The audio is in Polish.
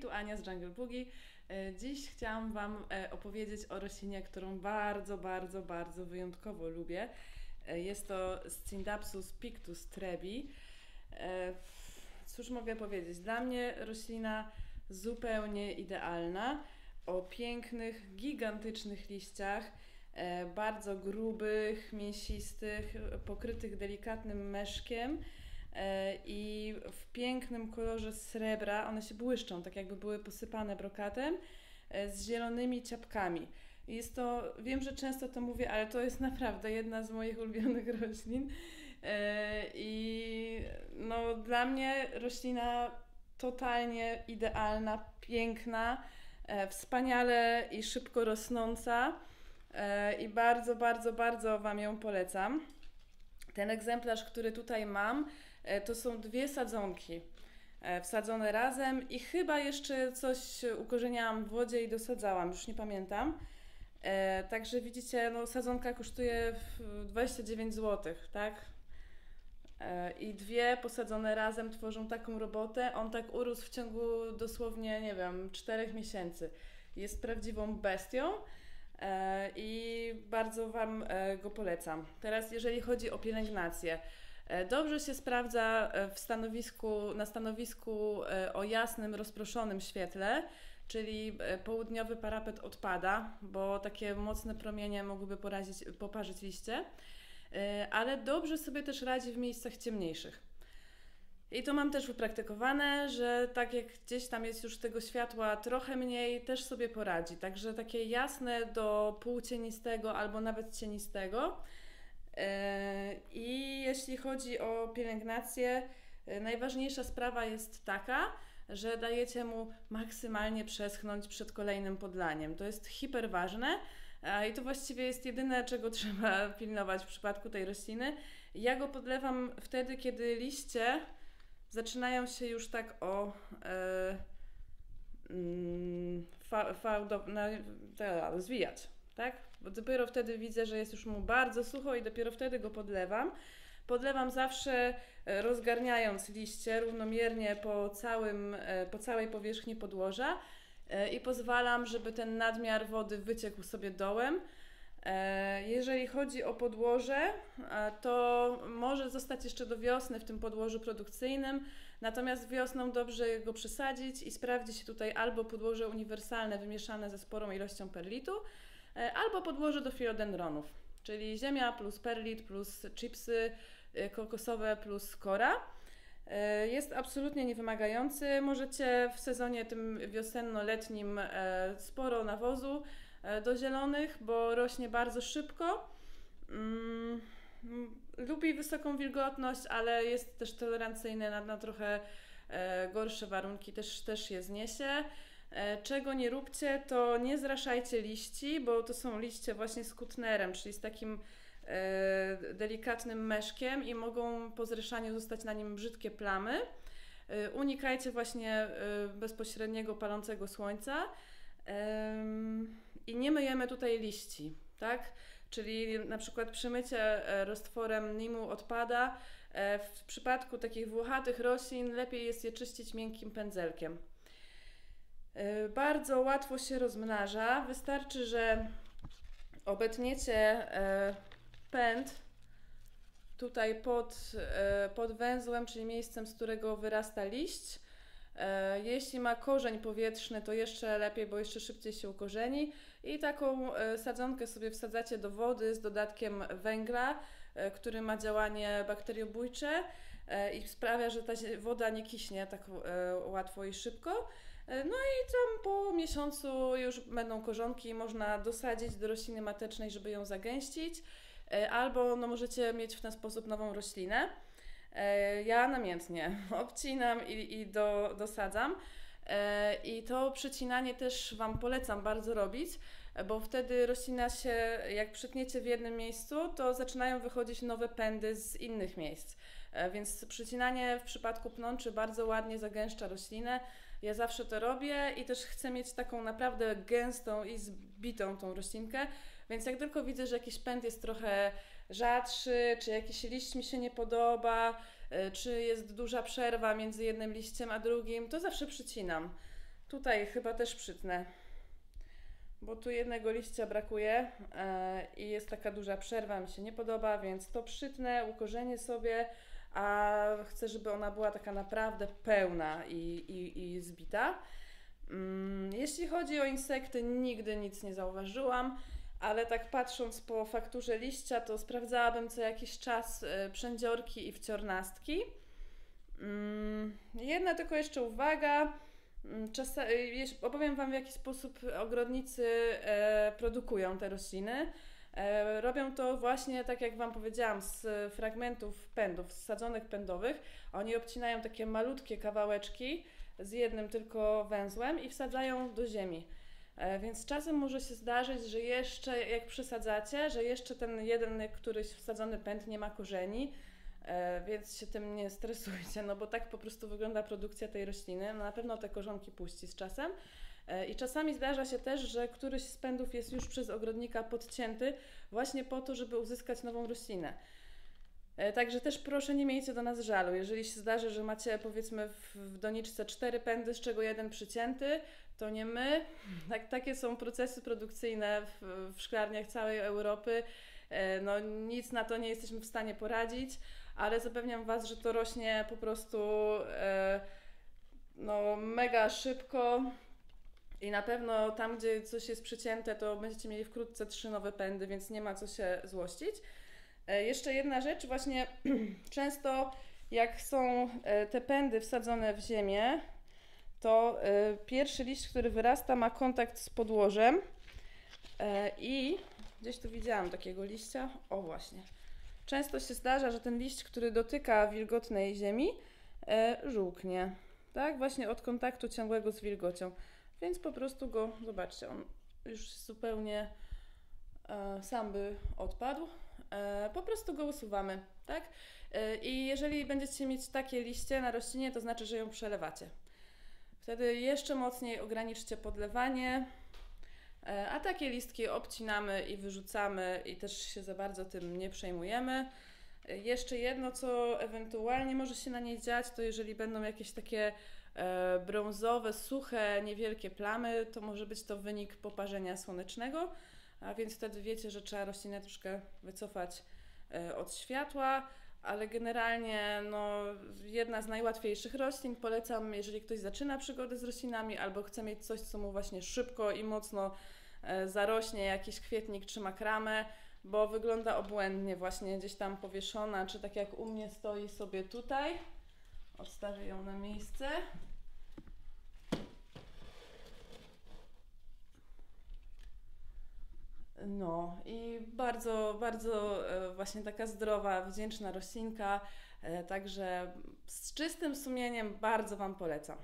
tu Ania z Jungle Boogie. E, dziś chciałam Wam e, opowiedzieć o roślinie, którą bardzo, bardzo, bardzo wyjątkowo lubię. E, jest to Scindapsus pictus trebi. Cóż mogę powiedzieć? Dla mnie roślina zupełnie idealna, o pięknych, gigantycznych liściach, bardzo grubych, mięsistych, pokrytych delikatnym meszkiem i w pięknym kolorze srebra, one się błyszczą, tak jakby były posypane brokatem, e, z zielonymi ciapkami. Jest to, wiem, że często to mówię, ale to jest naprawdę jedna z moich ulubionych roślin. E, I no, dla mnie roślina totalnie idealna, piękna, wspaniale i szybko rosnąca. I bardzo, bardzo, bardzo Wam ją polecam. Ten egzemplarz, który tutaj mam, E, to są dwie sadzonki e, wsadzone razem i chyba jeszcze coś ukorzeniałam w wodzie i dosadzałam, już nie pamiętam. E, także widzicie, no, sadzonka kosztuje 29 zł, tak? I dwie posadzone razem tworzą taką robotę. On tak urósł w ciągu dosłownie, nie wiem, 4 miesięcy. Jest prawdziwą bestią i bardzo Wam go polecam. Teraz, jeżeli chodzi o pielęgnację. E, dobrze się sprawdza e, w stanowisku, na stanowisku e, o jasnym, rozproszonym świetle, czyli południowy parapet odpada, bo takie mocne promienie mogłyby porazić, poparzyć liście, ale dobrze sobie też radzi w miejscach ciemniejszych. I to mam też wypraktykowane, że tak jak gdzieś tam jest już tego światła trochę mniej, też sobie poradzi. Także takie jasne do półcienistego albo nawet cienistego I jeśli chodzi o pielęgnację, e, najważniejsza sprawa jest taka, że dajecie mu maksymalnie przeschnąć przed kolejnym podlaniem. To jest hiperważne i to właściwie jest jedyne, czego trzeba pilnować w przypadku tej rośliny. Ja go podlewam wtedy, kiedy liście zaczynają się już tak o e, mm, fa, fa, do, na, rozwijać tak? Bo dopiero wtedy widzę, że jest już mu bardzo sucho i dopiero wtedy go podlewam. Podlewam zawsze e, rozgarniając liście równomiernie po, całym, e, po całej powierzchni podłoża e, i pozwalam, żeby ten nadmiar wody wyciekł sobie dołem. Jeżeli chodzi o podłoże, to może zostać jeszcze do wiosny w tym podłożu produkcyjnym, natomiast wiosną dobrze go przesadzić i sprawdzi się tutaj albo podłoże uniwersalne wymieszane ze sporą ilością perlitu, albo podłoże do filodendronów, czyli ziemia plus perlit plus chipsy e, kokosowe plus kora. E, jest absolutnie niewymagający. Możecie w sezonie tym wiosenno-letnim sporo nawozu do zielonych, bo rośnie bardzo szybko. Mm, lubi wysoką wilgotność, ale jest też tolerancyjny na, na trochę gorsze warunki, też, też je zniesie. E, czego nie róbcie, to nie zraszajcie liści, bo to są liście właśnie z kutnerem, czyli z takim e, delikatnym meszkiem i mogą po zryszaniu zostać na nim brzydkie plamy. E, unikajcie właśnie bezpośredniego palącego słońca i nie myjemy tutaj liści, tak? Czyli na przykład przymycie roztworem nimu odpada. W przypadku takich włochatych roślin lepiej jest je czyścić miękkim pędzelkiem. Y, bardzo łatwo się rozmnaża. Wystarczy, że obetniecie y, pęd tutaj pod, y, pod węzłem, czyli miejscem, z którego wyrasta liść. Jeśli ma korzeń powietrzny, to jeszcze lepiej, bo jeszcze szybciej się ukorzeni. I taką sadzonkę sobie wsadzacie do wody z dodatkiem węgla, który ma działanie bakteriobójcze i sprawia, że ta woda nie kiśnie tak łatwo i szybko. E, no i tam po miesiącu już będą korzonki można dosadzić do rośliny matecznej, żeby ją zagęścić, e, albo no, możecie mieć w ten sposób nową roślinę. E, ja namiętnie obcinam i, i do, dosadzam. I to przecinanie też Wam polecam bardzo robić, bo wtedy roślina się, jak przytniecie w jednym miejscu, to zaczynają wychodzić nowe pędy z innych miejsc. Więc przecinanie w przypadku pnączy bardzo ładnie zagęszcza roślinę, ja zawsze to robię i też chcę mieć taką naprawdę gęstą i zbitą tą roślinkę, więc jak tylko widzę, że jakiś pęd jest trochę rzadszy, czy jakiś liść mi się nie podoba, e, czy jest duża przerwa między jednym liściem a drugim, to zawsze przycinam. Tutaj chyba też przytnę, bo tu jednego liścia brakuje e, i jest taka duża przerwa, mi się nie podoba, więc to przytnę, ukorzenię sobie, a chcę, żeby ona była taka naprawdę pełna i, i, i zbita. Mm, jeśli chodzi o insekty, nigdy nic nie zauważyłam, ale tak patrząc po fakturze liścia, to sprawdzałabym co jakiś czas e, przędziorki i wciornastki. Mm, jedna tylko jeszcze uwaga. Mm, czasa, e, opowiem Wam, w jaki sposób ogrodnicy e, produkują te rośliny. Robią to właśnie, tak jak Wam powiedziałam, z fragmentów pędów, z sadzonek pędowych. Oni obcinają takie malutkie kawałeczki z jednym tylko węzłem i wsadzają do ziemi. E, więc czasem może się zdarzyć, że jeszcze jak przesadzacie, że jeszcze ten jeden któryś wsadzony pęd nie ma korzeni, e, więc się tym nie stresujcie, no bo tak po prostu wygląda produkcja tej rośliny. No na pewno te korzonki puści z czasem. E, I czasami zdarza się też, że któryś z pędów jest już przez ogrodnika podcięty właśnie po to, żeby uzyskać nową roślinę. E, także też proszę nie miejcie do nas żalu. Jeżeli się zdarzy, że macie powiedzmy w, doniczce cztery pędy, z czego jeden przycięty, to nie my. Tak, takie są procesy produkcyjne w, w szklarniach całej Europy. E, no, nic na to nie jesteśmy w stanie poradzić, ale zapewniam Was, że to rośnie po prostu no, mega szybko. I na pewno tam, gdzie coś jest przycięte, to będziecie mieli wkrótce trzy nowe pędy, więc nie ma co się złościć. E, jeszcze jedna rzecz, właśnie często jak są e, te pędy wsadzone w ziemię, to e, pierwszy liść, który wyrasta, ma kontakt z podłożem i gdzieś tu widziałam takiego liścia, o właśnie. Często się zdarza, że ten liść, który dotyka wilgotnej ziemi, żółknie, tak? Właśnie od kontaktu ciągłego z wilgocią. Więc po prostu go, zobaczcie, on już zupełnie sam by odpadł. E, po prostu go usuwamy, tak? E, I jeżeli będziecie mieć takie liście na roślinie, to znaczy, że ją przelewacie. Wtedy jeszcze mocniej ograniczcie podlewanie, e, a takie listki obcinamy i wyrzucamy i też się za bardzo tym nie przejmujemy. Jeszcze jedno, co ewentualnie może się na niej dziać, to jeżeli będą jakieś takie brązowe, suche, niewielkie plamy, to może być to wynik poparzenia słonecznego a więc wtedy wiecie, że trzeba roślinę troszkę wycofać e, od światła, ale generalnie no, jedna z najłatwiejszych roślin. Polecam, jeżeli ktoś zaczyna przygodę z roślinami albo chce mieć coś, co mu właśnie szybko i mocno e, zarośnie, jakiś kwietnik czy makramę, bo wygląda obłędnie właśnie gdzieś tam powieszona, czy tak jak u mnie stoi sobie tutaj. Odstawię ją na miejsce. No i bardzo, bardzo e, właśnie taka zdrowa, wdzięczna roślinka, e, także z czystym sumieniem bardzo Wam polecam.